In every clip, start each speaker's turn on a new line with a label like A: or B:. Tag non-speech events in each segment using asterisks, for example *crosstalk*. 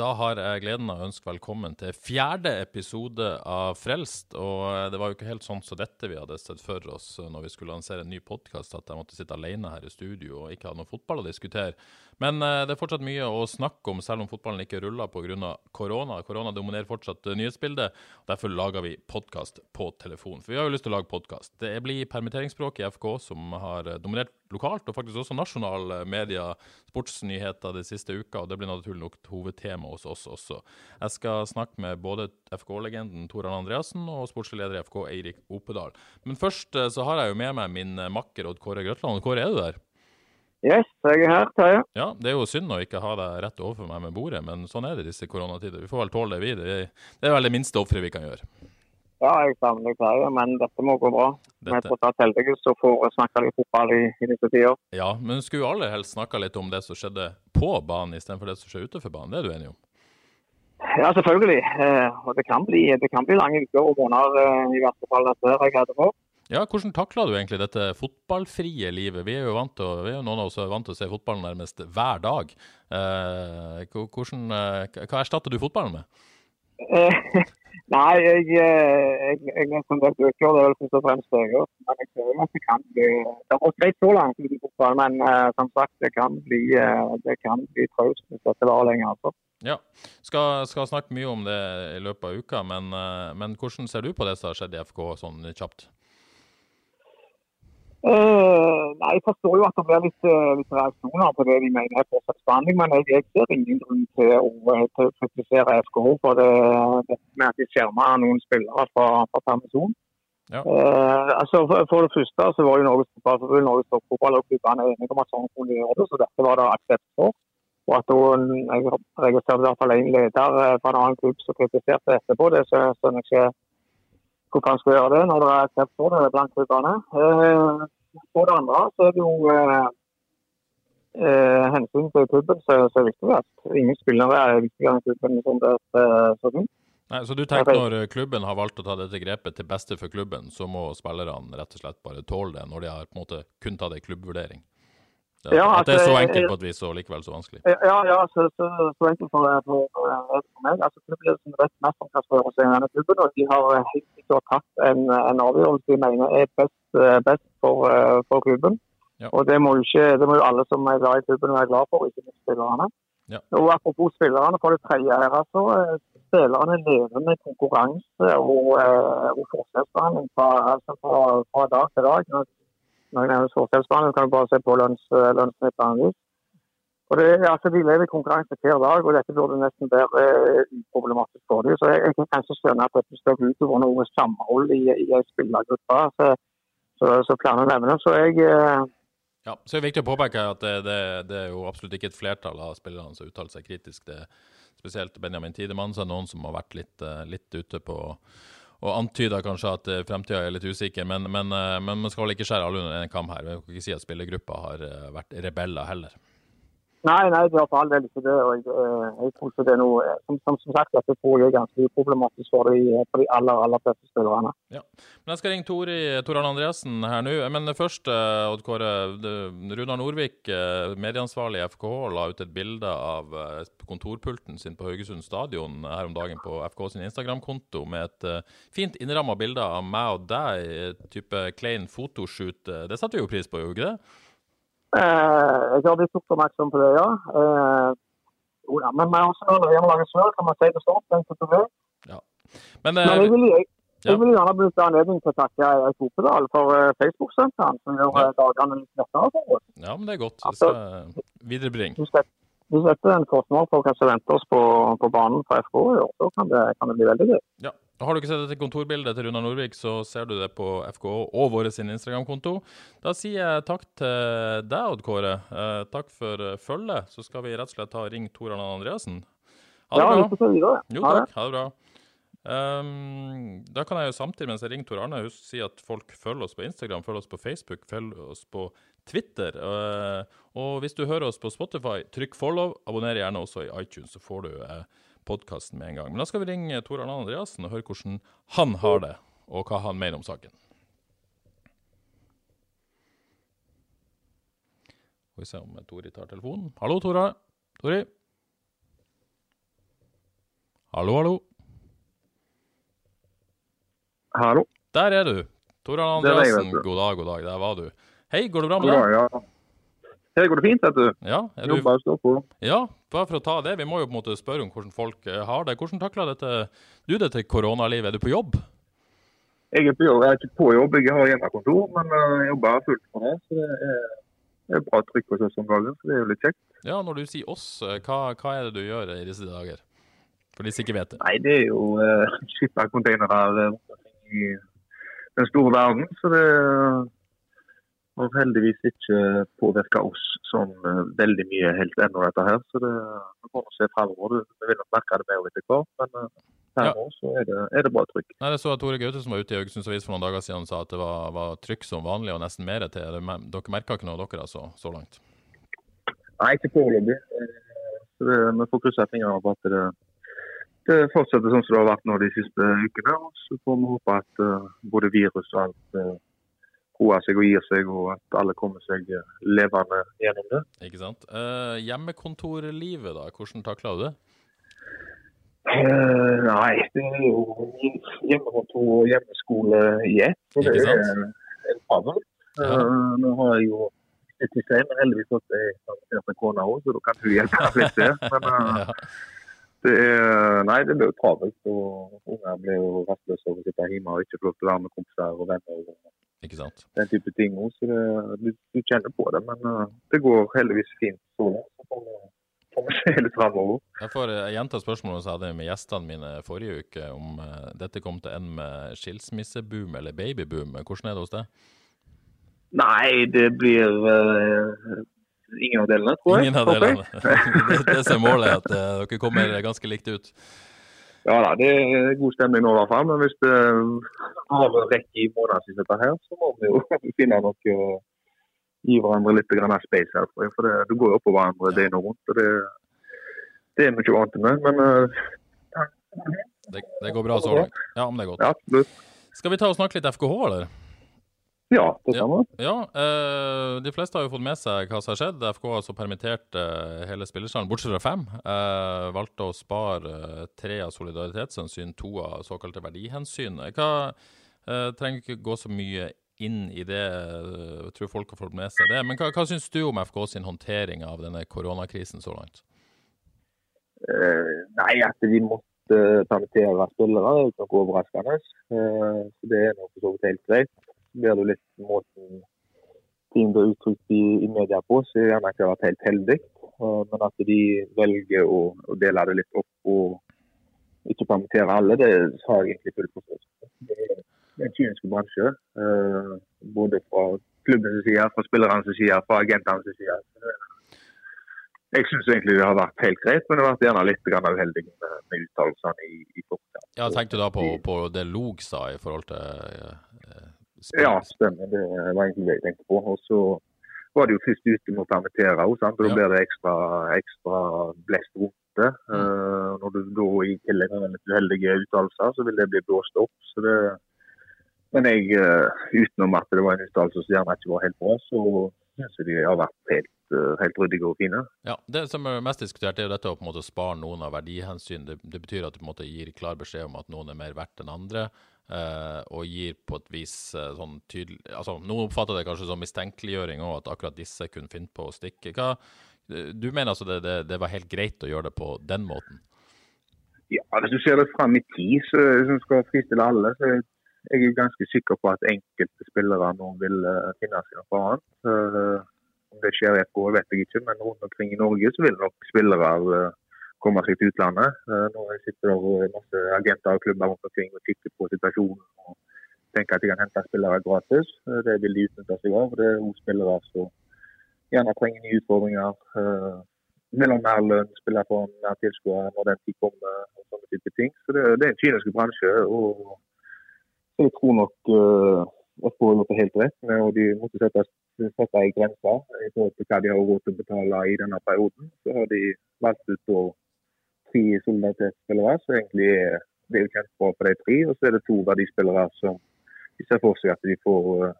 A: Da har jeg gleden av å ønske velkommen til fjerde episode av Frelst. Og eh, det var jo ikke helt sånn som dette vi hadde sett for oss eh, når vi skulle lansere en ny podkast, at jeg måtte sitte alene her i studio og ikke ha noe fotball å diskutere. Men eh, det er fortsatt mye å snakke om, selv om fotballen ikke ruller pga. korona. Korona dominerer fortsatt eh, nyhetsbildet. og Derfor lager vi podkast på telefon. For vi har jo lyst til å lage podkast. Det blir permitteringsspråk i FK som har eh, dominert lokalt, og faktisk også nasjonale media, sportsnyheter de siste uka, og det blir naturlig nok hovedtema hos oss også. Jeg skal snakke med både FK-legenden Tor Arne Andreassen og sportslig leder i FK Eirik Opedal. Men først så har jeg jo med meg min makker Odd Kåre Grøtland. Kåre, er du der?
B: Yes, jeg er her, Terje.
A: Ja, det er jo synd å ikke ha deg rett overfor meg med bordet, men sånn er det i disse koronatider. Vi får vel tåle det, vi. Det er, vel det minste offeret vi kan gjøre.
B: Ja, jeg savner Terje, men dette må gå bra. Vi er
A: ta
B: tross alt heldige som får snakke litt fotball i, i disse tider.
A: Ja, men skulle jo aller helst snakka litt om det som skjedde på banen istedenfor det som skjer utenfor banen. Det er du enig om?
B: Ja, selvfølgelig. Eh, og det kan, bli, det kan bli lange uker og måneder, eh, i hvert fall dette her jeg hadde for.
A: Ja, Hvordan takla du egentlig dette fotballfrie livet? Vi er jo vant til, å- vi er jo noen av oss er vant til å se fotballen nærmest hver dag. Eh, hvordan, eh, hva erstatter du fotballen med?
B: Eh, *laughs* nei, jeg, eh, jeg, jeg er en del bøker, det vel først og fremst bøker. Men jeg tror at det kan bli Det har gått greit så langt ut i fotball, men eh, som sagt, det kan bli, eh, det kan bli traust hvis dette varer lenger. altså.
A: Ja, skal, skal snakke mye om det i løpet av uka, men, eh, men hvordan ser du på det som har skjedd i FK sånn kjapt?
B: Eh, nei, Jeg forstår jo at det blir litt, eh, litt reaksjoner på det de mener er forskjellsbehandling, men jeg, jeg ser ingen grunn til å, eh, til å kritisere FKH for det, det med at de skjermer noen spillere fra, fra permisjon.
A: Ja.
B: Eh, altså for, for det første så var jo Norges Fotballforbund Norges toppfotball og klubbene enige om at sånn kunne de gjøre det, så dette var det aksept for. Og at hun, Jeg registrerte i hvert fall en leder fra en annen klubb som kritiserte etterpå. Det skjønner jeg ikke hvorfor han skal gjøre det når det er aksept for det blant klubbene. Eh, for det andre så er det jo eh, hensynet hensyn til klubben som er er viktig. At ingen spillere er viktigere enn klubben som det er så.
A: Nei, så du tenker når eh, klubben har valgt å ta dette grepet til beste for klubben, så må spillerne rett og slett bare tåle det, når de har på en måte kun tatt en klubbvurdering? Det,
B: Ja,
A: at det er så
B: altså,
A: enkelt på et vis, og likevel så vanskelig?
B: Ja, ja så, så, så enkelt for, for, for, for meg. Altså, Klubbledelsen vet mest om hva som gjøres i denne klubben, og de har helt sikkert tatt en, en avgjørelse de mener er best, eh, best for, eh, for klubben.
A: Ja.
B: Og det må, ikke, det må jo alle som er glad i klubben være glad for, ikke minst spillerne.
A: Ja.
B: Og Apropos spillerne, for det tredje her, altså, eh, spillerne lever med konkurranse og, eh, og forskjellsbehandling fra, altså, fra, fra dag til dag. Når, jeg nevner forskjellsbehandling, kan du bare se på lønns, lønnssnittene. Og det, altså, De lever i konkurranse hver dag, og dette burde nesten være eh, uproblematisk for dem. Så jeg, jeg kan kanskje skjønne at dette skal gå utover noe samhold i, i en spillergruppe. Så, så, så flere nevner. Så jeg eh,
A: Ja, så er det viktig å påpeke at det, det, det er jo absolutt ikke et flertall av spillerne som uttaler seg kritisk. Det spesielt Benjamin Tidemann, så er det noen som har vært litt, eh, litt ute på og antyder kanskje at eh, fremtida er litt usikker, men, men, eh, men man skal vel ikke skjære alle under en kam her. Vi kan ikke si at spillergruppa har eh, vært rebeller heller.
B: Nei, nei, det er for all del ikke det. og Jeg, eh, tror ikke det er noe eh, Som, som, som sagt, dette tror jeg er ganske uproblematisk for de, for de aller aller fleste spillerne.
A: Ja. Men jeg skal ringe Tor, i- Tor Arne Andreassen her nå. Men først, eh, Odd Kåre. Runar Norvik, medieansvarlig i FKH, la ut et bilde av kontorpulten sin på Haugesund stadion her om dagen på FK sin Instagram-konto med et fint innramma bilde av meg og deg type klein fotoshoot. Det setter vi jo pris på, gjør vi ikke det?
B: Eh, jeg har blitt gjort oppmerksom på det, ja. Eh, jo da, men vi har også hjemmelaget vi sjøl, kan man si det sånn. Den som vil. Ja.
A: Men,
B: Men
A: eh,
B: jeg vil, jeg, jeg vil gjerne benytte anledningen til å takke Erik Opedal for Facebook-senteren, som gjør
A: Ja.
B: dagene litt lettere for oss.
A: ja, men det er godt. Det
B: Altså-
A: skal viderebringe.
B: Du hvis dette er en kostnad for hva som venter oss på, på banen fra FK i år, så kan det, kan det bli veldig gøy.
A: Ja. Har du ikke sett dette kontorbildet til Runar Norvik, så ser du det på FKH og vår sin Instagram-konto. Da sier jeg takk til deg, Odd Kåre. Eh, takk for eh, følget. Så skal vi rett og slett ta ring Tor Arne Andreassen. Ha det
B: Ja,
A: bra.
B: videre.
A: Jo takk, ha det bra. Um, da kan jeg jo samtidig mens jeg ringer Tor Arne, husk si at folk følger oss på Instagram, følger oss på Facebook, følger oss på Twitter. Uh, og hvis du hører oss på Spotify, trykk follow. Abonner gjerne også i iTunes, så får du uh, podkasten med en gang. Men da skal vi ringe Tor Arne Andreassen og høre hvordan han har det, og hva han mener om saken. Skal vi se om Tori tar telefonen. Hallo, Tora. Tori? Hallo, hallo.
C: Hallo.
A: Der er du. Tor Arne Andreassen, god dag, god dag. Der var du. Hei, går det bra med
C: Ja,
A: deg?
C: ja. Her går det fint, vet du.
A: Ja, er du,
C: Jobber og står på.
A: ja, bare for å ta det. Vi må jo på en måte spørre om hvordan folk eh, har det. Hvordan takler dette, du dette koronalivet? Er du på jobb?
C: Jeg er, på jobb. jeg er ikke på jobb, jeg har hjemmekontor, men jeg jobber fullt for det. Så det er, det er bra trykk hos oss om dagen, så det er jo litt kjekt.
A: Ja, når du sier oss, eh, hva, hva er det du gjør i disse dager? For de som ikke vet det.
C: Nei, det er jo uh, skippe containere eh, *laughs* i den store verden, så det har heldigvis ikke påvirka oss sånn uh, veldig mye helt ennå, dette her. Så det, vi får nå se fremover. Vi vil nok merke det mer etter hvert, men uh, her
A: Ja.
C: så er det, er det bra trykk.
A: Nei, Jeg så at Tore Gaute som var ute i Haugesunds Avis for noen dager siden, sa at det var, var trykk som vanlig og nesten mer til. Dere merka ikke noe, dere, altså, så langt?
C: Nei, ikke foreløpig. Eh, Vi får krysse fingrene for at det, det fortsetter sånn som det har vært nå de siste ukene. og Så får vi håpe at uh, både virus og alt uh, roer seg og gir seg, og at alle kommer seg eh, levende gjennom det.
A: Ikke sant? Uh, hjemmekontorlivet, da, hvordan takler du det?
C: Uh, nei, det er jo hjemmekontor og hjemmeskole i ett. Så det er en favn.
A: Ja.
C: nå har jeg jo ikke men heldigvis fått ei permittert kone òg, så da kan hun hjelpe meg litt der. Men *laughs*
A: Ja.
C: Det er, nei, det ble jo travelt. og Unger ble jo rastløse av å sitte hjemme og ikke få lov til å være med kompiser og venner. og
A: Ikke sant?
C: den type ting også, så det, du, du kjenner på det. Men uh, det går heldigvis fint så langt. Så får vi, får vi *laughs* se litt fremover.
A: Jeg får eh, gjenta spørsmålet som jeg hadde med gjestene mine forrige uke, om eh, dette kom til en med skilsmisseboom eller babyboom. Hvordan er det hos deg?
C: Nei, det blir ingen av delene, tror jeg.
A: Ingen av delene. *laughs* det, det som er målet, at eh, dere kommer ganske likt ut.
C: Ja da, det er god stemning nå i hvert fall. Men hvis det har rekke i månedsvis dette her, så må vi jo *laughs* finne noe å gi hverandre litt mer space her. For det, du går jo oppå hverandre døgnet rundt. og det, det er vi ikke vant med. Men eh,
A: Det, det går bra så langt. Ja, men det er godt.
C: ja.
A: Skal vi ta og snakke litt FKH, eller?
C: Ja, det kan man.
A: Ja, eh, de fleste har jo fått med seg hva som har skjedd. FK har altså permittert eh, hele spillerstallen, bortsett fra fem. Eh, valgte å spare tre av solidaritetshensyn, to av såkalte verdihensyn. Hva Trenger ikke gå så mye inn i det, jeg tror folk har fått med seg det. Men hva, hva syns du om FK sin håndtering av denne koronakrisen så langt?
C: Uh, nei, at de måtte permittere spillere er ikke noe overraskende. Uh, det er nok for så vidt helt greit. Blir du litt måten ting blir uttrykt i, i media på, så er gjerne ikke vært helt heldig. Eh, men at de velger å, å dele det litt opp og ikke permittere alle, det har jeg egentlig full forståelse for. Det en kynisk bransje. eh, både fra klubbens side, fra spillernes side, fra agentenes side. Jeg syns egentlig det har vært helt greit, men det har vært gjerne litt uheldig med, med uttalelsene i, i forkant.
A: Ja, Tenkte du da på, på det Log sa i forhold til spill-
C: Ja, stemmer. Det var egentlig det jeg tenkte på. Og så var det jo først ute med å permittere henne, og da
A: Ja.
C: blir det ekstra, ekstra blest rundt det. Eh, når du da i tillegg har litt uheldige uttalelser, så vil det bli blåst opp. Så det, men jeg, eh, utenom at det var en uttalelse som gjerne ikke var helt bra, så syns jeg de har vært helt, eh, helt ryddige og fine.
A: Ja, Det som er mest diskutert, er jo dette å på en måte spare noen av verdihensyn. Det, det betyr at du på en måte gir klar beskjed om at noen er mer verdt enn andre, eh, og gir på et vis uh, sånn tydelig altså Noen oppfatter det kanskje som mistenkeliggjøring òg, at akkurat disse kunne finne på å stikke. Hva, du mener altså det, det, det var helt greit å gjøre det på den måten?
C: Ja, Hvis du ser det fram i tid, så du skal fristille alle, så er jeg er ganske sikker på at enkelte spillere nå vil uh, finne seg noe annet. Uh, Om det skjer i FK, vet jeg ikke, men rundt omkring i Norge så vil nok spillere uh, komme seg til utlandet. Uh, nå sitter det masse agenter og klubber rundt omkring og kikker på situasjonen og tenker at de kan hente spillere gratis. Uh, det vil de utnytte seg av. Det er også spillere som gjerne trenger nye utfordringer. Vil ha mer lønn, spille for mer tilskuere når den tid kommer. og sånne type ting. Så det, det er en kynisk bransje. og jeg tror nok at FK har helt rett. med og De måtte sette, sette en grense i forhold til hva de har råd til å betale i denne perioden. Så har de valgt ut da tre solidaritetsspillere, så egentlig det er kjempebra for de tre. Og så er det to verdispillere som de ser for seg at de får uh,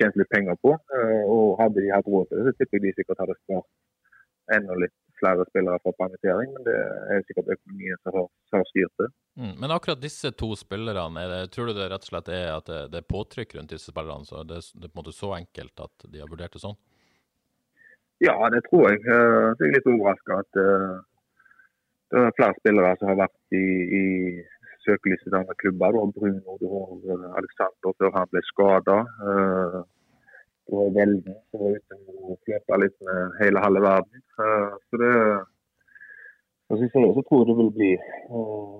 C: tjent litt penger på. Uh, og hadde de hatt råd til det, så tipper jeg de sikkert hadde spart enda litt flere spillere fra permittering, men det er sikkert økonomien som har, som har styrt det.
A: Mm, men akkurat disse to spillerne, det, tror du det rett og slett er at det, det er påtrykk rundt disse spillerne? så det, det, er på en måte så enkelt at de har vurdert det sånn?
C: Ja, det tror jeg. Så jeg er litt overraska at det er flere spillere som har vært i, i søkelyset til andre klubber. Du har Bruno, du har eh, Alexander før han ble skada. Uh, du har Velden som var ute og flørta litt med hele halve verden. Uh, så det så, så tror jeg det vil bli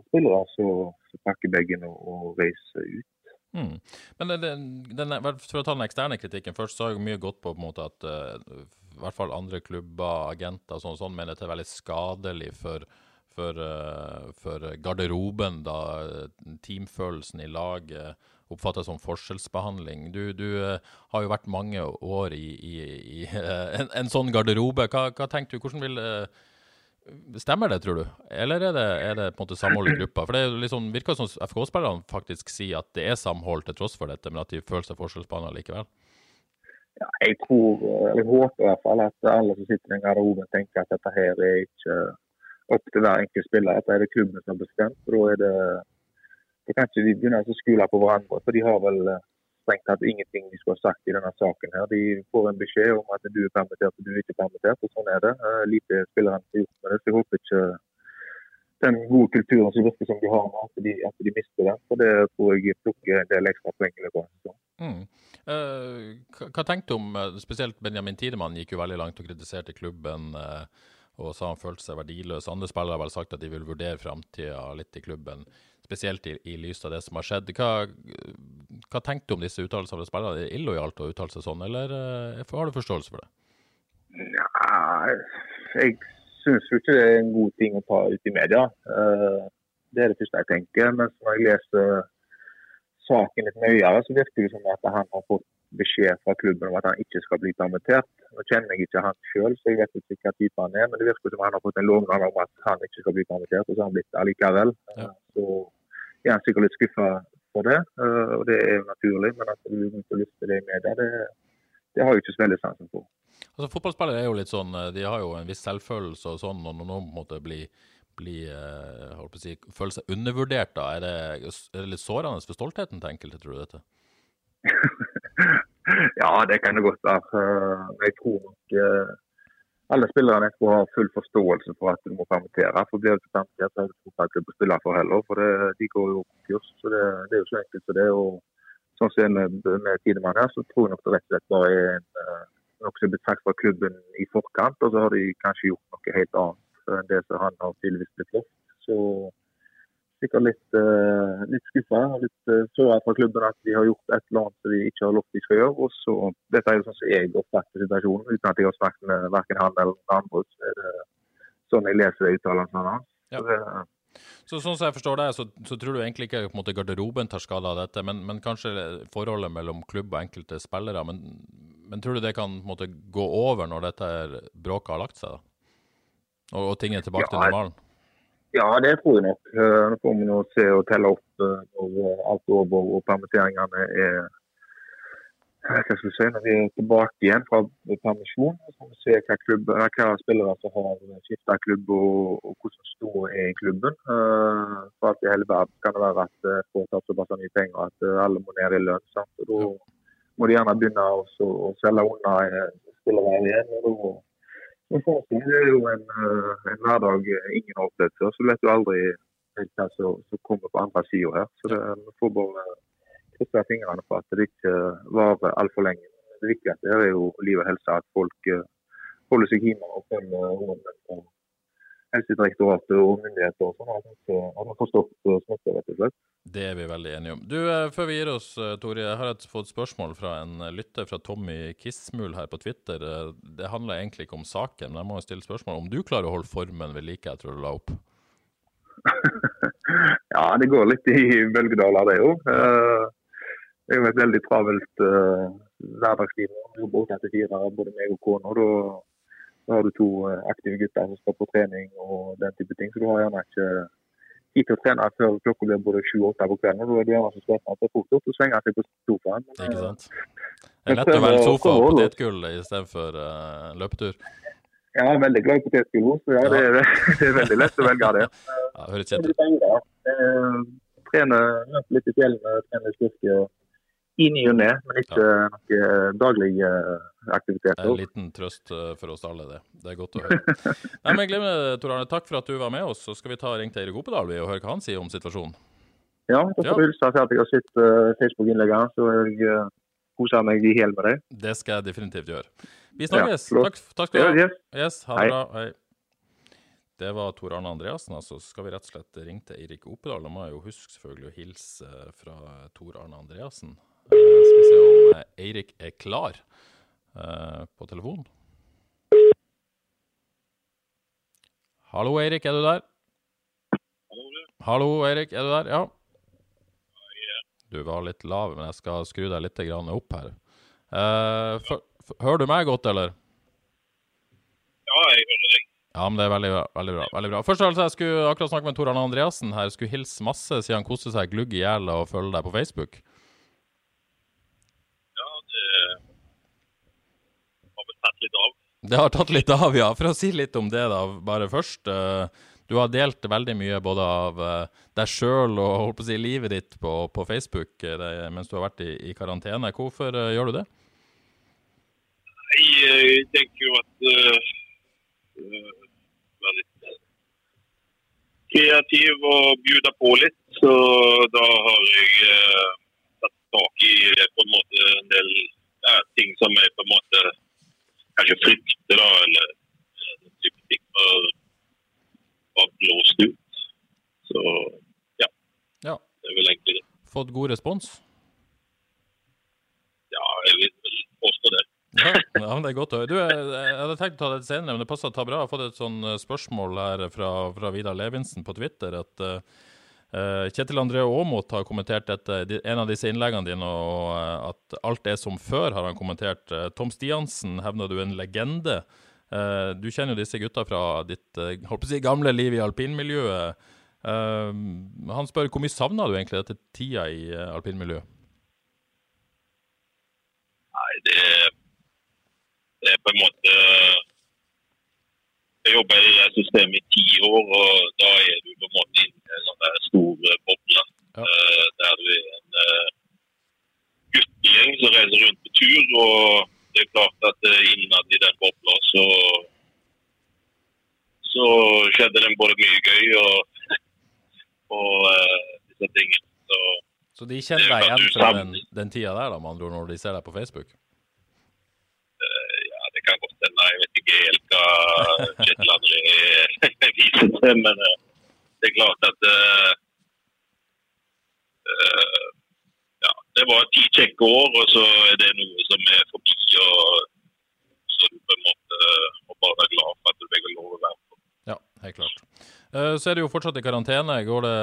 C: spillere som pakker bagen og, og reiser ut.
A: Mm. Men den, den, for å ta den eksterne kritikken først, så har jo mye gått på, på en måte at i hvert fall andre klubber, agenter og sånn, sånn mener det er veldig skadelig for, for, uh, for garderoben, da teamfølelsen i laget oppfattes som forskjellsbehandling. Du, du har jo vært mange år i, i, i en, en, sånn garderobe. Hva, hva tenker du, hvordan vil Stemmer det, tror du? Eller er det, er det på en måte samhold i gruppa? For det liksom, virker som FK-spillerne faktisk sier at det er samhold til tross for dette, men at de føler seg forskjellsbehandla likevel?
C: Ja, jeg tror, jeg håper i hvert fall at alle som sitter i garderoben tenker at dette her er ikke opp til hver enkelt spiller. Dette er det klubben som har bestemt. og Da er det, da kan ikke de begynne å skule på hverandre. for de har vel strengt tatt ingenting de skulle ha sagt i denne saken. her. De får en beskjed om at du er permittert og du er ikke permittert, og sånn er det. Uh, lite spillere har gjort med det, så jeg håper ikke den gode kulturen som virker som de har nå, at de, at de mister den. For det tror jeg plukker en del ekstra poeng i.
A: Mm. Uh, hva tenkte du om eh, Spesielt Benjamin Tidemann gikk jo veldig langt og kritiserte klubben. Uh, og sa han følte seg verdiløs. Andre spillere har vel sagt at de vil vurdere framtida litt i klubben spesielt i, i lys av det som har skjedd. Hva, hva tenker du om disse uttalelsene fra spillere? Er det illojalt å uttale seg sånn, eller uh, har du forståelse for det?
C: Ja, jeg syns jo ikke det er en god ting å ta ut i media. Uh, det er det første jeg tenker. Men når jeg leser saken litt nøyere, så virker det som at han har fått beskjed fra klubben om at han ikke skal bli permittert. Nå kjenner jeg ikke han sjøl, så jeg vet ikke hva type han er. Men det virker som han har fått en lovnad om at han ikke skal bli permittert, og så har han blitt allikevel. Ja. Så er sikkert litt skuffa for det, eh, og det er jo naturlig. Men at du begynte å til det i media, det, det har jeg ikke så veldig sansen for.
A: Altså, Fotballspillere er jo litt sånn, eh, de har jo en viss selvfølelse og sånn, og når noen måte bli bli, si, føle seg undervurdert, da? Er det, er det litt sårende for stoltheten til enkelte, tror du dette? *laughs*
C: ja, det kan det godt være. Jeg tror nok alle spillerne skal har full forståelse for at du må permittere. For blir du ikke permittert, så har du ikke klubb å spille for heller. For det, de går jo konkurs. Så det, det, er jo så enkelt som det. Og sånn som det er med, med Tidemann her, så tror jeg nok det rett og slett bare er en, uh, noe som er blitt sagt fra klubben i forkant. Og så har de kanskje gjort noe helt annet enn det som han har tydeligvis blitt lovt. Så sikkert litt, uh, litt skuffa og litt uh, såra fra klubben at de har gjort et eller annet som de ikke har lovt de skal gjøre. Og så, Dette er jo sånn som jeg oppfatter situasjonen, uten at jeg har snakket med verken han eller noen andre. Så er det sånn jeg leser uttalelsene hans. Ja.
A: Så, sånn som jeg forstår deg, så, så, tror du egentlig ikke måte garderoben tar skade av dette, men, men, kanskje forholdet mellom klubb og enkelte spillere. Men, men tror du det kan måte, gå over når dette bråket har lagt seg? da? Og, og ting er tilbake ja, til normalen?
C: Ja, det tror jeg nok. Eh, nå får vi nå se og telle opp eh, når alt er over og permitteringene er hva skal vi si, Når vi er tilbake igjen fra permisjon, så får vi se hva, klubb, hva spillere som har skifta klubb og, og hvordan stor er i klubben. Uh, for alt i hele verden kan det være at uh, får tatt såpass mye penger at uh, alle må ned i lønn. Sant? Og Da må de gjerne begynne å, å selge unna spillere igjen. og forskning er jo en, eh, en hverdag ingen har før, så du vet jo aldri hva som kommer på andre sida her. Så det, vi får bare krysse fingrene for at det ikke varer altfor lenge. det viktigste er jo liv og helse. At folk eh, holder seg hjemme og følger fra Helsedirektoratet og myndigheter. og sånn, At ikke at man får smitte, rett og slett.
A: Det er vi veldig enige om. Du, eh, Før vi gir oss, eh, Tore, jeg har fått spørsmål fra en eh, lytter fra Tommy Kissmul her på Twitter. Eh, Det handler egentlig ikke om saken, men jeg må jo stille spørsmål om du klarer å holde formen ved like etter du la opp? *laughs*
C: Ja, det går litt i bølgedaler, det jo. Eh, Det er jo et veldig travelt eh, hverdagsliv. Vi jobber åtte til fire, både meg og kona. Da har du to eh, aktive gutter som skal på trening og den type ting. Så du har gjerne ikke tid til å trene før klokka blir både sju og åtte på kvelden. og Da er du gjerne så sliten at det er fort gjort å svenge seg på sofaen. Men,
A: Ikke
C: eh,
A: sant? Det er lett å velge sofa og potetgull istedenfor uh, løpetur.
C: Ja, Jeg er veldig glad i potetgull, så ja, det, er, *laughs* det er veldig lett å velge det. *laughs*
A: Ja, høres kjent ut.
C: penger. Eh, Trene litt i fjellene, trene styrke i ny og ne, men ikke noe daglige
A: Det er en liten trøst eh, for oss alle, det. Det er godt å høre. Nei, men glemmer, Tor Arne, Takk for at du var med oss. Så skal vi ta ring til Eirik Opedal og høre hva han sier om situasjonen.
C: Ja, da får du hilse til at jeg har sett uh, Facebook-innlegget hans, så jeg uh, koser meg i hjel med deg.
A: Det skal jeg definitivt gjøre. Vi snakkes.
C: Ja,
A: takk, takk skal du ha.
C: yes.
A: Ha det bra. Hei. Det var Tor Arne Andreassen. altså. Skal vi rett og slett ringe til Eirik Opedal. Da må jeg jo huske selvfølgelig å hilse fra Tor Arne Andreassen. Eh, skal vi se om eh, Eirik er klar eh, på telefonen. Hallo, Eirik, er du der? Hallo, Eirik, er du der? Ja. Du var litt lav, men jeg skal skru deg litt opp her. Eh, hører du meg godt, eller?
D: Ja, jeg hører deg.
A: Ja, men det er veldig bra. veldig bra, veldig bra. Først altså, jeg skulle akkurat snakke med Tor Arne Andreassen her. Skulle hilse masse siden han koste seg glugg i hjel og følge deg på Facebook.
D: Ja, det har vel tatt litt av.
A: Det har tatt litt av, ja. For å si litt om det, da, bare først. eh, Du har delt veldig mye både av eh, deg sjøl og holdt på å si, livet ditt på, på Facebook eh, det- mens du har vært i, i karantene. Hvorfor uh, gjør du det?
D: Jeg, jeg tenker jo at uh, Være litt kreativ og bjuda på litt. Så da har jeg uh, tatt tak i på en måte en del ja, ting som jeg på en måte kanskje frykter, da, eller eh, den type ting. for, var blåst ut. Så ja,
A: Ja.
D: det er vel egentlig det.
A: Fått god respons?
D: Ja, jeg vil vel påstå det.
A: Ja, ja, men det er godt å høre. Du, jeg, jeg hadde tenkt å ta det senere, men det passer å ta bra. Jeg har fått et sånn eh, spørsmål her fra, fra Vidar Levinsen på Twitter. at eh, eh, Kjetil André Aamodt har kommentert dette, en av disse innleggene dine, og eh, at alt er som før, har han kommentert. Eh, Tom Stiansen hevner du er en legende. Eh, du kjenner jo disse gutta fra ditt eh, si, gamle liv i alpinmiljøet. Eh, han spør hvor mye savna du egentlig dette tida i eh, alpinmiljøet?
D: Nei, det, det er på en måte Jeg jobba i det systemet i ti år, og da er du på en måte inne i en sånn stor eh, boble.
A: Ja.
D: eh, der du er en uh, guttegjeng som reiser rundt på tur. og det er klart at eh, innad i den bobla så så skjedde det både mye gøy og, *laughs* og uh, disse tingene. Så
A: Så de kjenner deg igjen fra den, den tida der, da, med andre ord, når de ser deg på Facebook?
D: Ja, det kan godt hende. Jeg hva Kjetil André *laughs* viser til, men eh, det er klart at uh, Ja, det var ti kjekke år, og så er det noe som er forbi, og så du på en måte må bare være glad for at du fikk lov å være på.
A: Ja, helt klart. Så er du jo fortsatt i karantene. Går det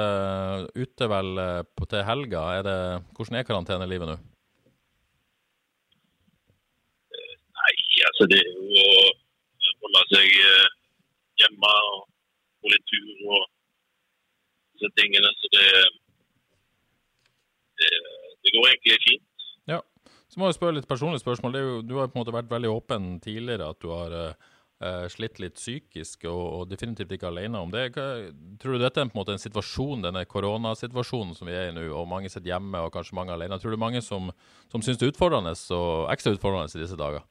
A: ute vel til helga? Er det, hvordan er karantenelivet nå?
D: Nei, altså det er jo holde seg eh, hjemme og gå litt tur og disse tingene. Så det, det, det går egentlig fint.
A: Ja. Så må jeg spørre litt personlig spørsmål. Jo, du har på en måte vært veldig åpen tidligere at du har eh, slitt litt psykisk, og, og definitivt ikke alene om det. Hva, tror du dette er på en måte en situasjon, denne koronasituasjonen som vi er i nå, og mange sitter hjemme og kanskje mange alene? Tror du mange som, som syns det er utfordrende, og ekstra utfordrende i disse dager?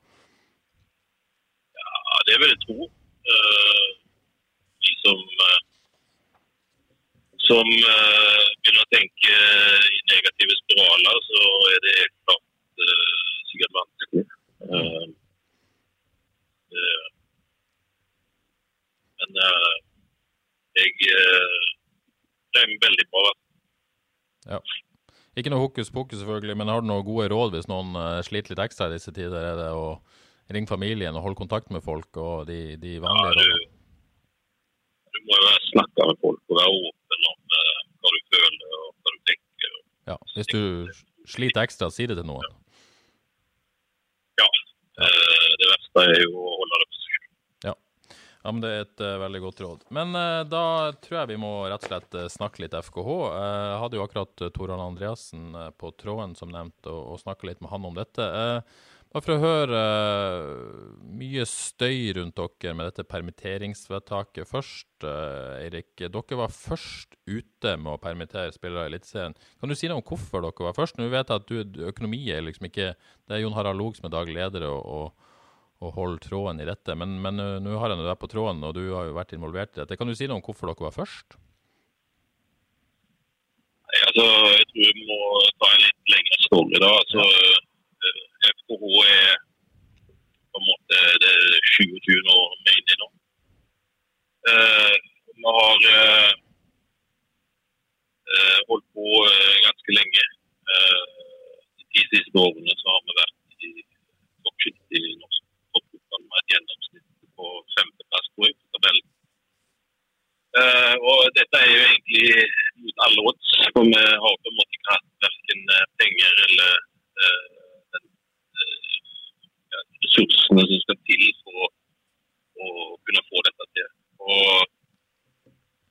D: vil jeg tro. Eh, de som eh, som eh, begynner å tenke i negative spiraler, så er det helt klart sikkert vanskelig. men jeg regner veldig bra.
A: Ja. Ikke noe hokus pokus, selvfølgelig, men har du noen gode råd hvis noen sliter litt ekstra i disse tider? Er det å ringe familien og holde kontakt med folk og de, de vanlige
D: ja, du, du, må jo snakke med folk og være åpen om uh, hva du føler og hva du tenker.
A: Ja, Hvis du sliter ekstra, si det til noen.
D: Ja. Uh, det verste er jo å holde det på seg.
A: Ja. ja, men det er et uh, veldig godt råd. Men uh, da tror jeg vi må rett og slett snakke litt FKH. Jeg hadde jo akkurat Toran Andreassen på tråden, som nevnt, og, og snakka litt med han om dette. Bare for å høre mye støy rundt dere med dette permitteringsvedtaket først. Eirik, dere var først ute med å permittere spillere i Eliteserien. Kan du si noe om hvorfor dere var først? Nå vet jeg at du, økonomi er liksom ikke Det er Jon Harald Log som er daglig leder og, og, og holder tråden i dette. Men, men nå har jeg deg på tråden, og du har jo vært involvert i dette. Kan du si noe om hvorfor dere var først?
D: Altså, Jeg tror vi må ta en litt lengre story. da. Altså, ja. FKH er på en måte det 27 år vi er i nå. Uh, vi har uh, uh, holdt på ganske lenge. de ti siste årene så har vi vært i toppsjiktet i norsk toppfotball med et gjennomsnitt på femteplass på tabellen. og dette er jo egentlig mot alle odds, for vi har på en måte ikke hatt verken penger eller ressursene som skal til for å, kunne få dette til. Og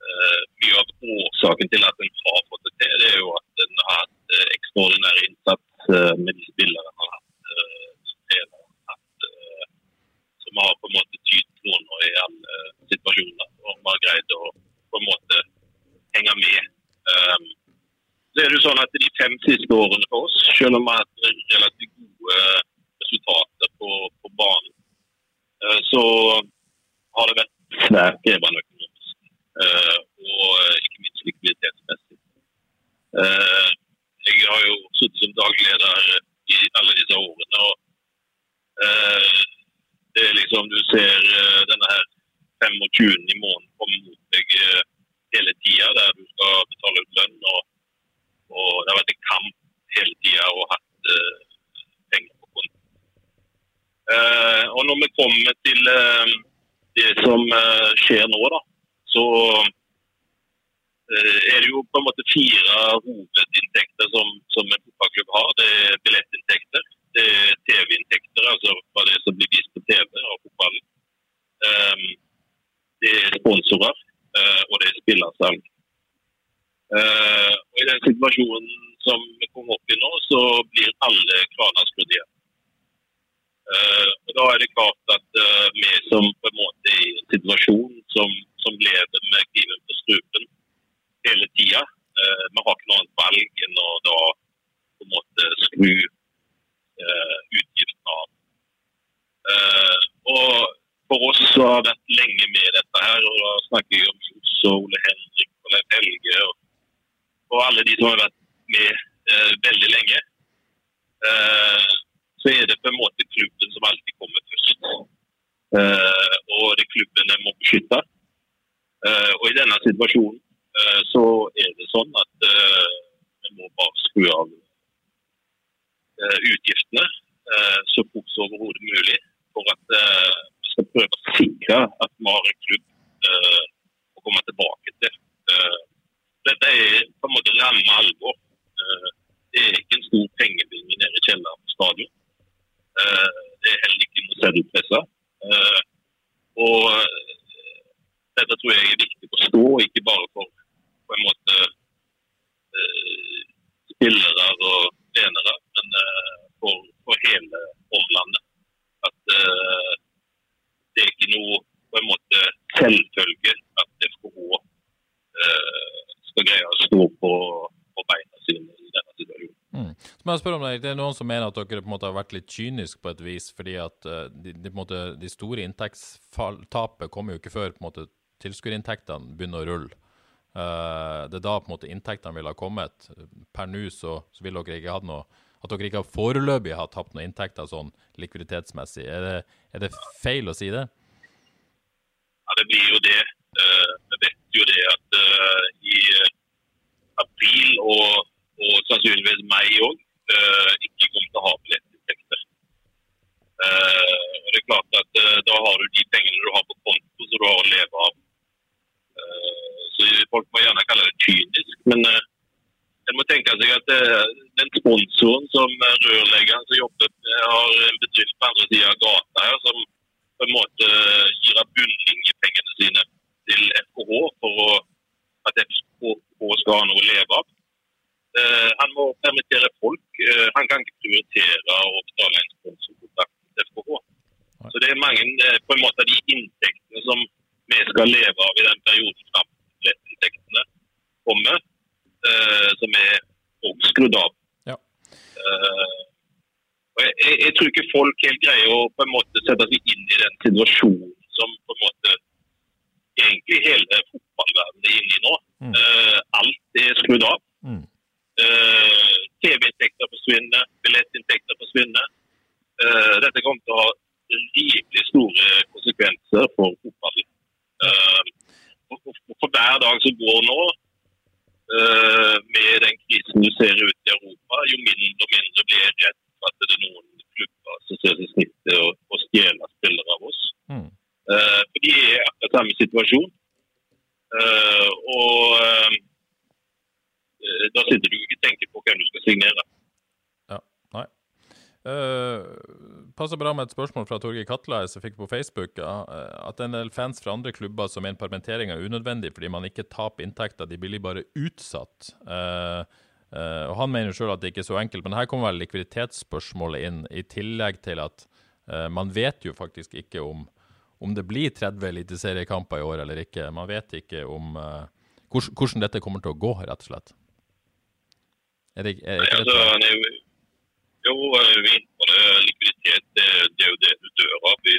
D: eh, Mye av årsaken til at en har fått det til, det er jo at en har hatt eh, ekstraordinær innsats eh, med de spillerne en har hatt. Så har på en måte tydd på nå i alle situasjoner. Og har greid å på en måte henge med. Um, så er det jo sånn at De fem siste årene for oss, selv om vi har hatt relativt gode resultater på, på banen, eh, så har det vært svært krevende økonomisk. Eh, og eh, ikke minst likviditetsmessig. Jeg har jo sittet som daglig leder i alle disse årene. og det er liksom, Du ser denne her 25. i måneden komme mot deg hele tida, der du skal betale ut lønn. Og, og det har vært en kamp hele tida og hatt Uh, og når vi kommer til uh, det som uh, skjer nå, da, så er det jo på en måte fire hovedinntekter som, som en fotballklubb har. Det er billettinntekter, det er TV-inntekter, altså hva det som blir vist på TV av fotballen. Um, det er sponsorer, og det er spillersalg. og I den situasjonen som vi kommer opp i nå, så blir alle kraner skrudd. Uh, og Da er det klart at uh, vi som på en måte i en situasjon som, som lever med kniven på strupen hele tida, uh, vi har ikke noe annet valg enn å da på en måte skru utgiftene av. og For oss som har vært lenge med dette her, og da snakker jeg om Johs og Ole Henrik og Leif Helge og, og, alle de som har vært med veldig lenge. Uh, så er det på en måte klubben som alltid kommer først. Uh, og det er klubben jeg må beskytte. Uh, og i denne situasjonen uh, så er det sånn at vi skru av utgiftene så fort som overhodet mulig. For at vi skal prøve å sikre at vi har en klubb å komme tilbake til. dette er på en måte ramme alvor. det er ikke en stor pengebinge nede i kjelleren på stadion. Eh, det er heller ikke noe seddelpresse. Eh, og eh, dette tror jeg er viktig å forstå, ikke bare for på en måte spillere og trenere, men for, for hele omlandet. At det er ikke noe på en måte selvfølge at FKH skal greie å stå på, på beina sine i denne situasjonen.
A: Mm. Så jeg spørre om Det Det er noen som mener at dere på en måte har vært litt kyniske på et vis, fordi at de, de, måte, de, store inntektstapet kommer jo ikke før på en måte tilskuerinntektene begynner å rulle. Uh, det er da på en måte inntektene ville ha kommet. Per nå så, så vil dere ikke hatt noe At dere ikke foreløpig har tapt noen inntekter sånn likviditetsmessig. Er det, er det, feil å si det?
D: Ja, det blir jo det. Uh, vi vet jo det at i april og sannsynligvis meg òg, ikke kommer til å ha billettinntekter. Eh, og det er klart at eh, Da har du de pengene du har på konto som du har å leve av. Folk må gjerne kalle det kynisk, men en må tenke seg at den sponsoren som rørleggeren som jobber har en bedrift på andre sida av gata her, som på en måte gir av bunnlinjepengene sine til FKH for å, at FKH skal ha noe å leve av. Han må permittere folk. Han kan ikke prioritere å betale en sponsorkontrakt FKH. Så det er mange på en måte de inntektene som vi skal leve av i den perioden fram til lettinntektene kommer, eh, som er òg skrudd av.
A: Ja.
D: Eh, jeg, jeg, tror ikke folk helt greier å på en måte sette seg inn i den situasjonen som på en måte egentlig hele fotballverdenen er inne i nå. Mm. Uh, alt er skrudd av. Mm. Uh, TV-inntekter forsvinner, billettinntekter forsvinner. Uh, dette kommer til å ha rimelig store konsekvenser for fotballen. Uh, for, for, hver dag som går nå, uh, med den krisen du ser ute i Europa, jo mindre og mindre blir jeg redd for at det er noen klubber som ser seg snittet å, å stjele spillere av oss. Mm. for de er i akkurat samme situasjon. og da sitter du ikke og tenker på hvem du skal signere.
A: Uh, passer bra med et spørsmål fra Torgeir Katla som fikk på Facebook. Uh, at en del fans fra andre klubber som mener permittering er unødvendig fordi man ikke taper inntekter, de blir bare utsatt. Uh, og Han mener sjøl at det ikke er så enkelt, men her kommer vel likviditetsspørsmålet inn, i tillegg til at man vet jo faktisk ikke om, om det blir 30 eliteseriekamper i år eller ikke. Man vet ikke om hvordan, hvordan dette kommer til å gå, rett og slett.
D: Er det, er, er det, altså, jo, vi er inne på det. Likviditet det, det, er jo det du dør av i,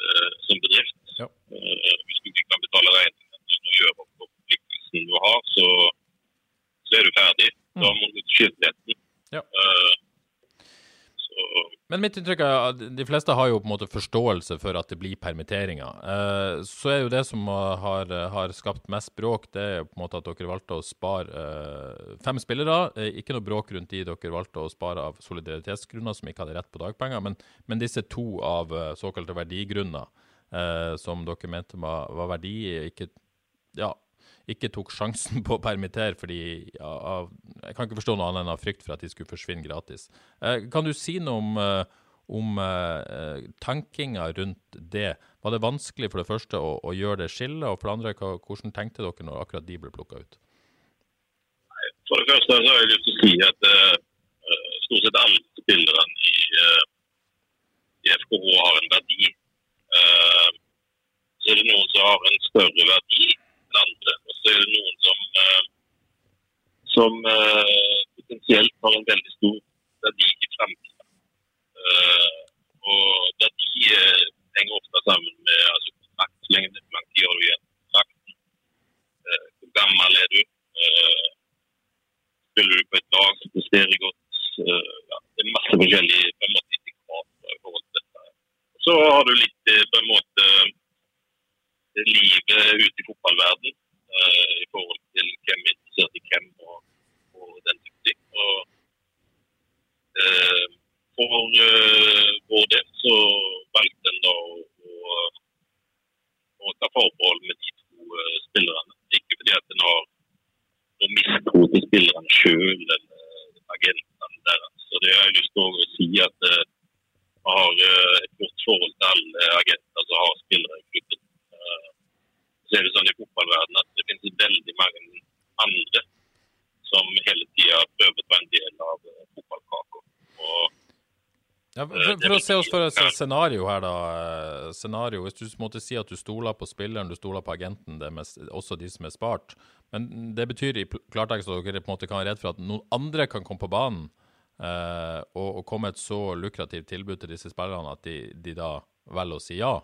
D: uh, som bedrift. Ja. Uh, hvis du ikke kan betale regningen og gjøre opp forpliktelsen du har, så, så, er du ferdig. Da mm. må du til skyldigheten. Ja. Uh,
A: men mitt inntrykk er at de fleste har jo på en måte forståelse for at det blir permitteringer. Eh, så er jo det som har, har, skapt mest bråk, det er jo på en måte at dere valgte å spare eh, fem spillere. Eh, ikke noe bråk rundt de dere valgte å spare av solidaritetsgrunner, som ikke hadde rett på dagpenger, men, men disse to av såkalte verdigrunner som dere mente var, var verdi, ikke ja, ikke tok sjansen på å permittere fordi av, Jeg kan ikke forstå noe annet enn av frykt for at de skulle forsvinne gratis. Eh, kan du si noe om, eh, om eh, tankinga rundt det? Var det vanskelig for det første å, å gjøre det skillet, og for det andre, hvordan tenkte dere når akkurat de ble plukka ut?
D: For det første så har jeg lyst til å si at uh, stort sett alle spillerne i, uh, i FKH har en verdi. Uh, så er det noen som har en større verdi andre. Og så er det noen som, eh, som eh, potensielt har en veldig stor verdi i framtida. Eh, og verdi henger ofte sammen med altså, kontraktslengde. Hvor mange tiår du igjen kontrakten? Hvor gammel er du? Spiller du på et lag som presterer godt? Ja, det er masse forskjellige på en måte, i forhold til dette. Så har du litt på en måte livet ute i fotballverden uh, i forhold til hvem er interessert i hvem og, og den type ting. Og, uh, for uh, vår del så valgte en da å, å, å ta forbehold med de to spillerne. Ikke fordi at en har noe mistro til spillerne sjøl eller agentene deres. Så det har jeg lyst til å si at vi har et godt forhold til alle agenter som har spillere i klubben så er det sånn i fotballverdenen at det finnes veldig mange andre som hele tida prøver å ta en del av eh, fotballkaka.
A: Ja, for, eh, for, å se oss for et scenario her, da. Eh, scenario, Hvis du måtte si at du stoler på spilleren, du stoler på agenten, det med, også de som er spart. Men det betyr i klartekst at dere på en måte kan være redd for at noen andre kan komme på banen eh, og, og, komme et så lukrativt tilbud til disse spillerne at de, de da velger å si ja.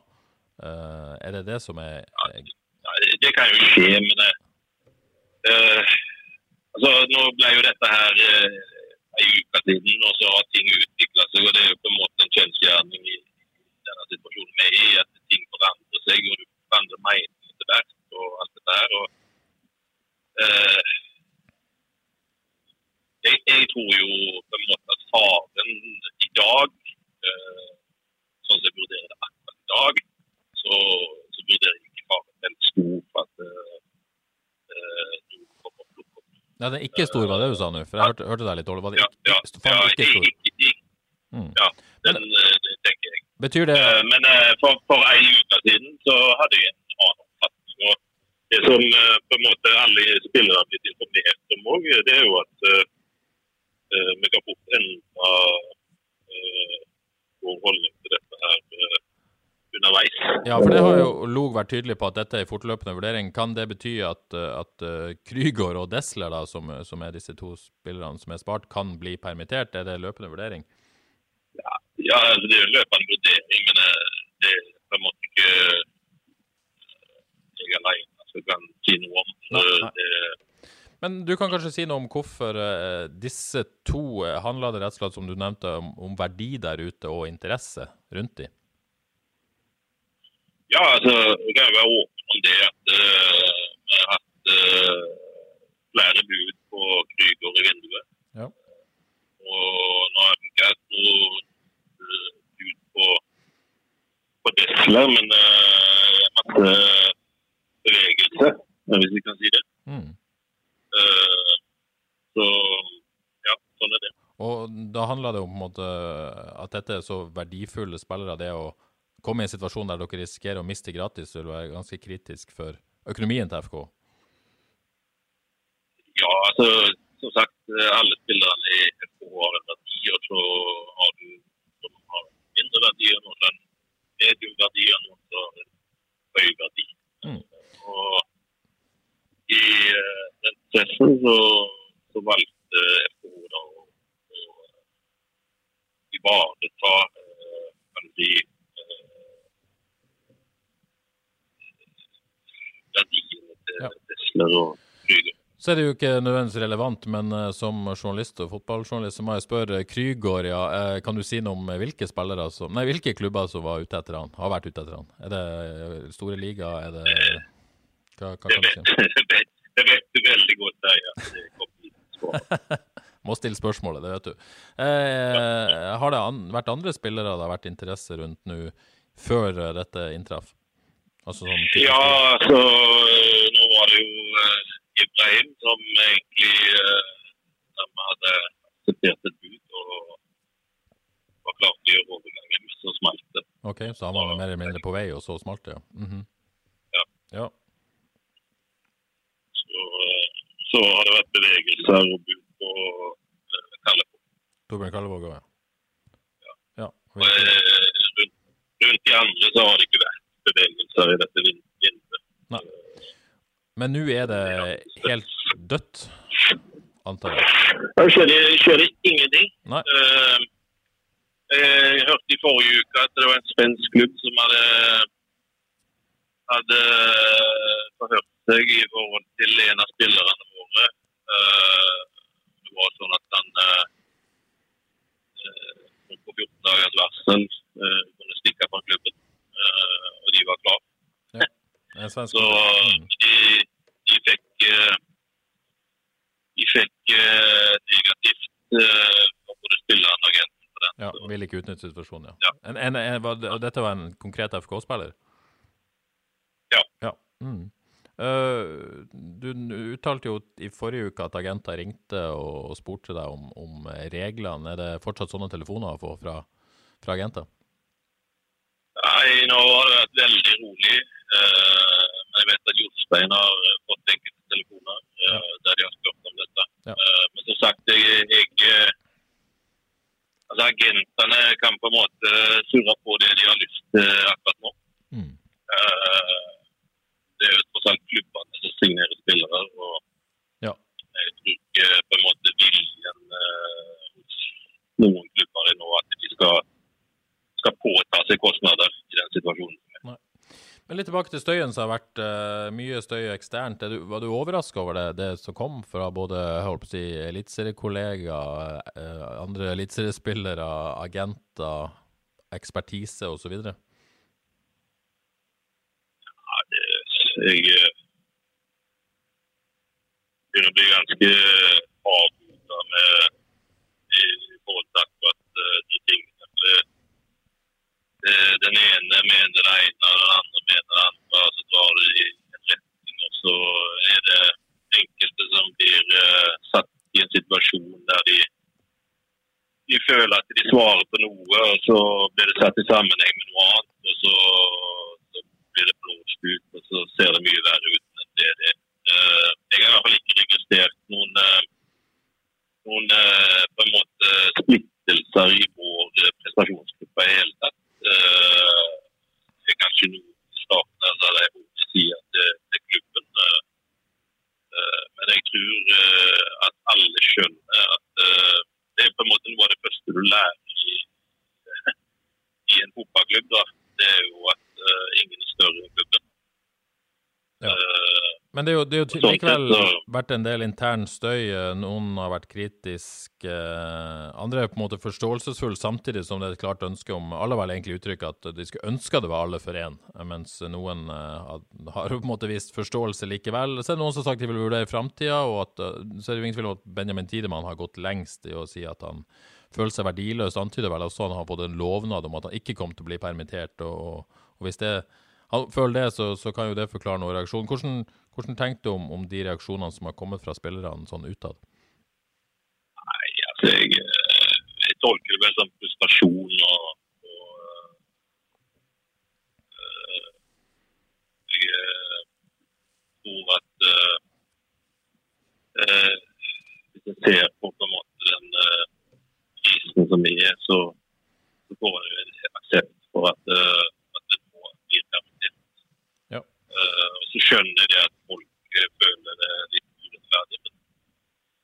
A: Eh, er det det som er, er
D: det kan jo skje, men uh, altså, Nå ble jo dette her uh, en uke siden, og så har ting utvikla seg. og Det er jo på en måte en kjensgjerning i denne situasjonen er i, at ting forandrer seg. og Du forandrer mening etter hvert og alt dette her. og uh, jeg tror jo på en måte at faren i dag, eh, sånn som jeg vurderer det akkurat i dag, så, så vurderer jeg helt stor for at eh, eh, noen kommer og plukker opp.
A: Nei, den er ikke stor, var det du sa nå? For jeg hørte, hørte deg litt dårlig. Var det ikke,
D: ja,
A: faen,
D: ja,
A: ikke stor?
D: ikke- ikke-
A: Mm.
D: ja den, men, det tenker jeg.
A: Betyr det
D: uh, Men uh, for, for ei uke siden så hadde jeg en annen oppfatning. Og det som eh, på en måte alle spillere har blitt informert om òg, det er jo at eh, eh, vi kan fort endre eh, vår holdning til dette her eh, underveis.
A: Ja, for det har jo Log vært tydelig på at dette er en fortløpende vurdering. Kan det bety at, uh, at uh, Krygård og Desler, da, som, som er disse to spillerne som er spart, kan bli permittert? Er det løpende vurdering?
D: Ja, altså Det er jo løpende vurdering, men eh, det er på en måte ikke eh, jeg alene som kan si noe om. Så det,
A: Men du kan kanskje si noe om hvorfor disse to handla det rett og slett, som du nevnte, om, om verdi der ute og interesse rundt de?
D: Ja, altså, jeg kan jo være åpen om det at eh, vi har hatt eh, flere bud på Krüger i vinduet.
A: Ja.
D: Og nå har vi ikke hatt noe eh, bud på, på Desler, men uh, masse bevegelse, hvis vi kan si det.
A: Mm.
D: Uh, så ja, sånn er det.
A: Og da handler det om måte, at dette er så verdifulle spillere. Det å komme i en situasjon der dere risikerer å miste gratis, vil være ganske kritisk for økonomien til FK.
D: Ja, altså, som sagt, alle spillerne i FK har en verdi, og så har du som har mindre verdi, og noen har en mediumverdi, og noen som høy verdi.
A: Mm.
D: Og i eh, den prosessen så, så valgte FK da å, ivareta eh, kan du si, eh, verdiene til
A: Ja.
D: Og Krüger.
A: Så er det jo ikke nødvendigvis relevant, men eh, som journalist og fotballjournalist så må jeg spørre Krygård, ja, eh, kan du si noe om hvilke spillere som, nei, hvilke klubber som var ute etter han, har vært ute etter han? Er det eh, store liga, er det, hva, hva kan du si?
D: det vet, *laughs* det vet du veldig godt, der, svar. *laughs*
A: Må stille spørsmålet, det vet du. Eh, har det an vært andre spillere det har vært interesse rundt nå, før dette inntraff? Altså sånn
D: Ja, altså, øh, nå var det jo øh, Ibrahim som egentlig de hadde akseptert et bud og var klar til å gjøre overgangen, men så smalt det.
A: Ok, så han var mer eller mindre på vei, og så smalt det, ja. Mhm.
D: Ja.
A: ja.
D: Så, øh, så har det vært bevegelser og bud på øh, Kallevåg.
A: Torbjørn Kallevåg òg, ja. Ja.
D: Og, øh, rundt, rundt de andre så har det ikke vært bevegelser i dette vin- vinduet.
A: Nei. Men nå er det helt dødt, antar jeg.
D: Jeg skjer, skjer ingenting.
A: Nei.
D: Eh, jeg hørte i forrige uke at det var en spensk klubb som hadde, hadde forhørt seg i forhold til en av spillerne våre. Eh, det var sånn at han eh, eh, på 14 dagers varsel eh, kunne stikke fra klubben, eh, og de var klar.
A: En svensk
D: Så
A: Mm.
D: de, de fikk eh, de fikk eh, negativt eh, spilleren og agenten på den.
A: Ja, Ville ikke utnytte situasjonen, ja.
D: Ja.
A: En, en, en, var, dette var en konkret FK-spiller?
D: Ja.
A: ja. Mm. Uh, du uttalte jo i forrige uke at agenter ringte og, og spurte deg om, om reglene. Er det fortsatt sånne telefoner å få fra, fra agenter?
D: Nei, nå har det vært veldig rolig. Eh, men jeg vet at Jostein har eh, fått enkelte telefoner eh, der de har spurt om dette.
A: Ja.
D: Eh, men som sagt, jeg, jeg eh, Altså, agentene kan på en måte surre på det de har lyst til akkurat nå.
A: Mm.
D: Eh, det er jo tross alt klubbene som signerer spillere. og
A: Ja.
D: Jeg tror ikke på en måte viljen eh, hos noen klubber er nå at de skal, skal påta seg kostnader i den situasjonen.
A: Men litt tilbake til støyen, som har vært uh, mye støy eksternt. Er du, var du overraska over det, det som kom fra både holdt på å si, eliteseriekollegaer, uh, andre eliteseriespillere, agenter, ekspertise osv.?
D: Ja, det, jeg eh, begynner å bli ganske avbrutt med blir uh, satt i en situasjon der de, de svarer på noe, og så blir det satt i sammenheng med noe annet. Og så, så blir det blåst ut, og så ser det mye verre ut enn det det er. Uh, jeg har i hvert fall ikke registrert noen, noen på en måte splittelser i vår prestasjonsgruppe i det hele tatt. det er kanskje noe i starten der jeg må si at det, det er klubben men jeg tror at alle skjønner at det er på en måte noe av det første du lærer i, i en fotballklubb. da. Det er jo at ingen er større enn klubben.
A: Ja. Men det er jo, det er jo likevel vært en del intern støy. Noen har vært kritiske. Andre er på en måte forståelsesfulle, samtidig som det er et klart ønske om Alle vel egentlig uttrykt at de skulle ønske det var alle for én, mens noen har på en måte vist forståelse likevel. Så er det noen som har sagt de vil vurdere i framtida, og at, så er det jo ingen tvil om at Benjamin Tidemann har gått lengst i å si at han føler seg verdiløs. Antyder vel også han har fått en lovnad om at han ikke kom til å bli permittert. og, og hvis det han føler det, så, så, kan jo det forklare noen reaksjon. Hvordan, hvordan tenker du om, om, de reaksjonene som har kommet fra spillerne sånn utad?
D: Nei, altså jeg, jeg tolker det vel som frustrasjon og, og uh, Jeg tror at hvis jeg ser på en måte den krisen som jeg er, så, så får jeg en aksept for at så skjønner jeg at folk føler det litt urettferdig. Men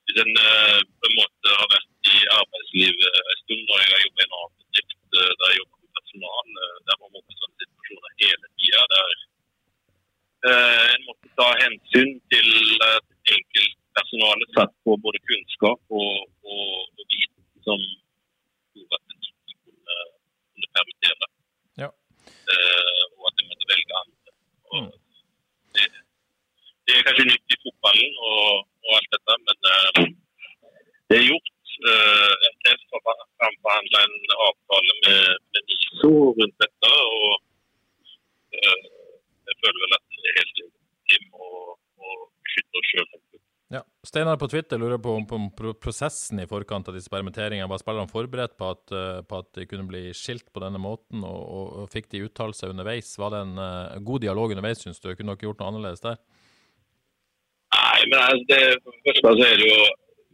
D: hvis en på en måte har vært i arbeidslivet en stund, og jeg har jobbet i en annen bedrift der jeg jobber med personal, der man må på sånne situasjoner hele tida, der en måtte ta hensyn til at enkeltpersonalet satt på både kunnskap og, og, og viten som gjorde at en kunne, kunne permittere.
A: Ja.
D: og at en måtte velge andre. Mm det er kanskje nytt i fotballen og, og alt dette, men uh, det er gjort. Uh, NTF har framforhandla en avtale med, med NISO rundt dette. og uh, Jeg føler vel at det er helt legitimt å beskytte oss sjøl.
A: Ja. Steinar på Twitter lurer på om prosessen i forkant av disse permitteringene. Var spillerne forberedt på at, på at, de kunne bli skilt på denne måten, og, og, og fikk de uttalelser underveis? Var det en uh, god dialog underveis, syns du? Kunne dere gjort noe annerledes der?
D: Nei, men altså, det, for det første så er det jo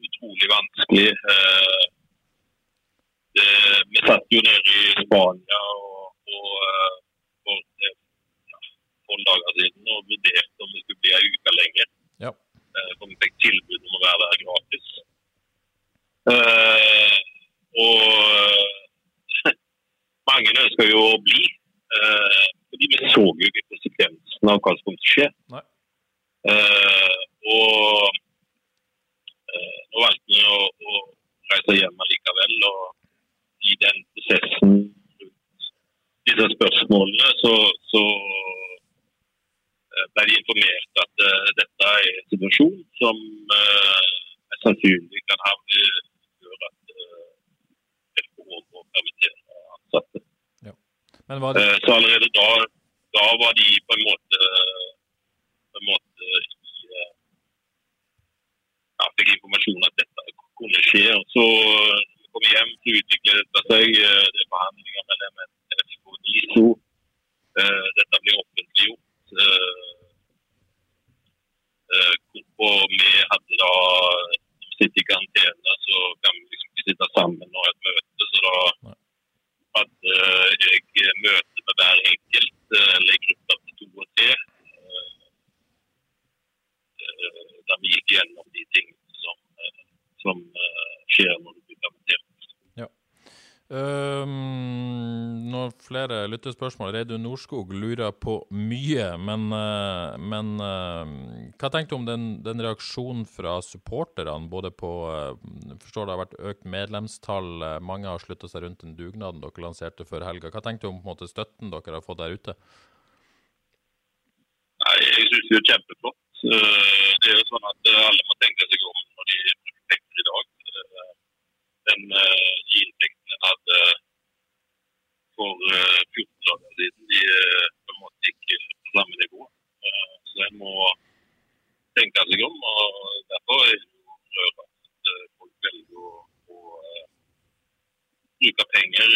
D: utrolig vanskelig. Uh, det, vi satt jo nede i Spania og, og, uh, for ja, dager siden og vurderte om det skulle bli ei uke lenger.
A: Ja.
D: Eh, fikk tilbud om å være der gratis. Uh, og *laughs* mange ønsker jo å bli. Uh, fordi vi så jo ikke konsekvensen av hva som kom til å skje. Uh, og uh, nå valgte vi å, å, reise hjem likevel. Og i den prosessen rundt disse spørsmålene, så, så uh, ble de informert at uh, dette er en situasjon som mest sannsynlig kan ha gjøre at telefonen er må permittere ansatte.
A: Ja. Det...
D: Så allerede da, da var de på en måte på en måte ja, fikk informasjon at dette kunne skje. og Så kom vi hjem, så utviklet dette seg. Det er forhandlinger mellom NFF og NISO. Dette blir offentliggjort. Hvorpå vi hadde da sitte i karantene, så kan vi liksom ikke sitte sammen og ha et møte. Så da hadde jeg møte med hver enkelt, eller gruppe til to og tre. Der vi gikk gjennom de tingene som, som skjer når du blir permittert.
A: Ja. Um, når flere lyttespørsmål. Reidun Norskog lurer på mye, men, men hva tenker du om den, den, reaksjonen fra supporterne? Både på uh, forstår det har vært økt medlemstall, mange har slutta seg rundt den dugnaden dere lanserte før helga. Hva tenker du om måte, støtten dere har fått der ute?
D: Nei, Jeg syns det er kjempeflott. Det er jo sånn at alle må tenke seg om når de bruker penger i dag. Den de inntektene en hadde for 14 dager siden, de på en måte ikke på samme nivå. Så en må tenke seg om. og Derfor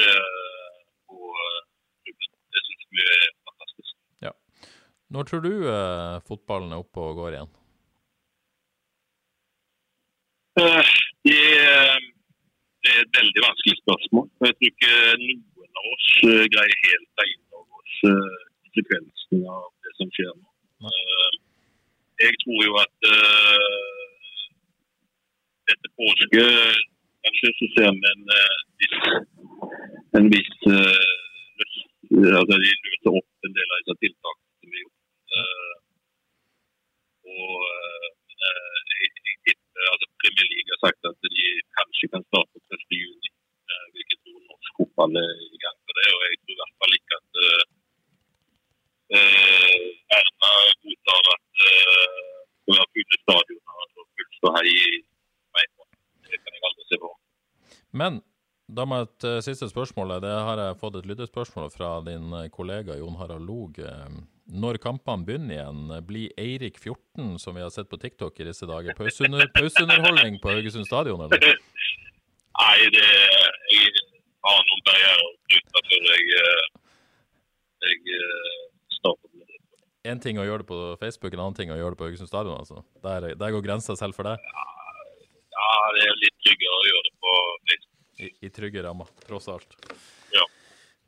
D: eh, på eh, klubben. Det syns vi er fantastisk.
A: Når tror du eh, fotballen er oppe og går igjen?
D: Uh, Det er, det er et veldig vanskelig spørsmål. Jeg tror ikke noen av oss uh, greier helt å ta inn over oss eh, konsekvensen av det som skjer nå. Eh, Jeg tror jo at eh, etter påske kanskje så ser vi en eh, en viss eh, altså de løser opp en del av disse tiltakene som er gjort. Eh, og eh, eh, jeg, jeg tipper altså Premier League har sagt at de kanskje kan starte på 1. juni. Eh, hvilket tror norsk fotball er i gang for det. Og jeg tror i hvert fall ikke at eh, Erna godtar at det skal være fulle stadioner og fullt ståhei i meg. Det kan jeg aldri se på.
A: Men da må et uh, siste spørsmål. Det har jeg fått et lyttespørsmål fra din eh, kollega Jon Harald Log. Eh, Når kampene begynner igjen, blir Eirik 14, som vi har sett på TikTok i disse dager, pauseunder, *laughs* pauseunderholdning på Haugesund stadion, eller?
D: Nei, det, jeg har noen barrierer bryte før jeg, eh, jeg starter med det.
A: Én ting å gjøre det på Facebook, en annen ting å gjøre det på Haugesund stadion, altså. Der, der går grensa selv for deg.
D: Ja, det er litt tryggere å gjøre det på Facebook.
A: I, i trygge rammer, tross alt.
D: Ja.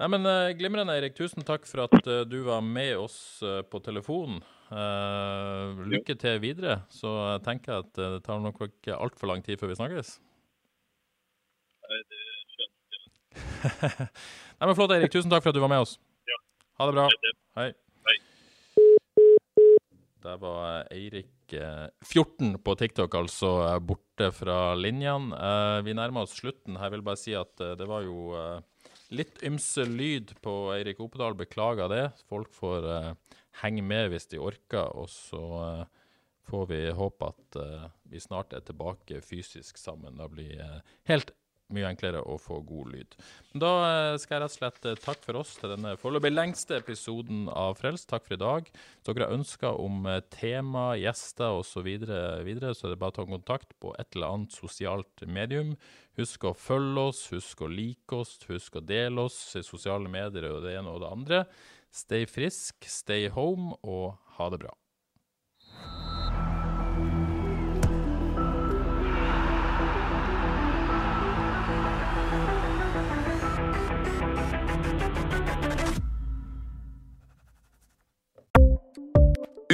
A: Nei, men eh, Glimrende, Eirik. Tusen takk for at uh, du var med oss uh, på telefonen. Uh, lykke til videre. Så jeg tenker jeg at det tar nok ikke altfor lang tid før vi snakkes.
D: Nei, det skjønner jeg. *laughs*
A: Nei, men Flott, Eirik. Tusen takk for at du var med oss.
D: Ja.
A: Ha det bra. Hei.
D: Hei.
A: Der var Eirik 14 på TikTok, altså borte fra linjene. Eh, vi nærmer oss slutten. Jeg vil bare si at eh, det var jo eh, litt ymse lyd på Eirik Opedal. Beklager det. Folk får henge med hvis de orker. Og så får vi håpe at vi snart er tilbake fysisk sammen. Da blir helt mye enklere å få god lyd. Da eh, skal jeg rett og slett eh, takke for oss til denne foreløpig lengste episoden av Frelst. Takk for i dag. Hvis dere har ønsker om eh, tema, gjester osv., videre, videre, så er det bare å ta kontakt på et eller annet sosialt medium. Husk å følge oss, husk å like oss, husk å dele oss i sosiale medier og det ene og det andre. Stay frisk, stay home, og ha det bra.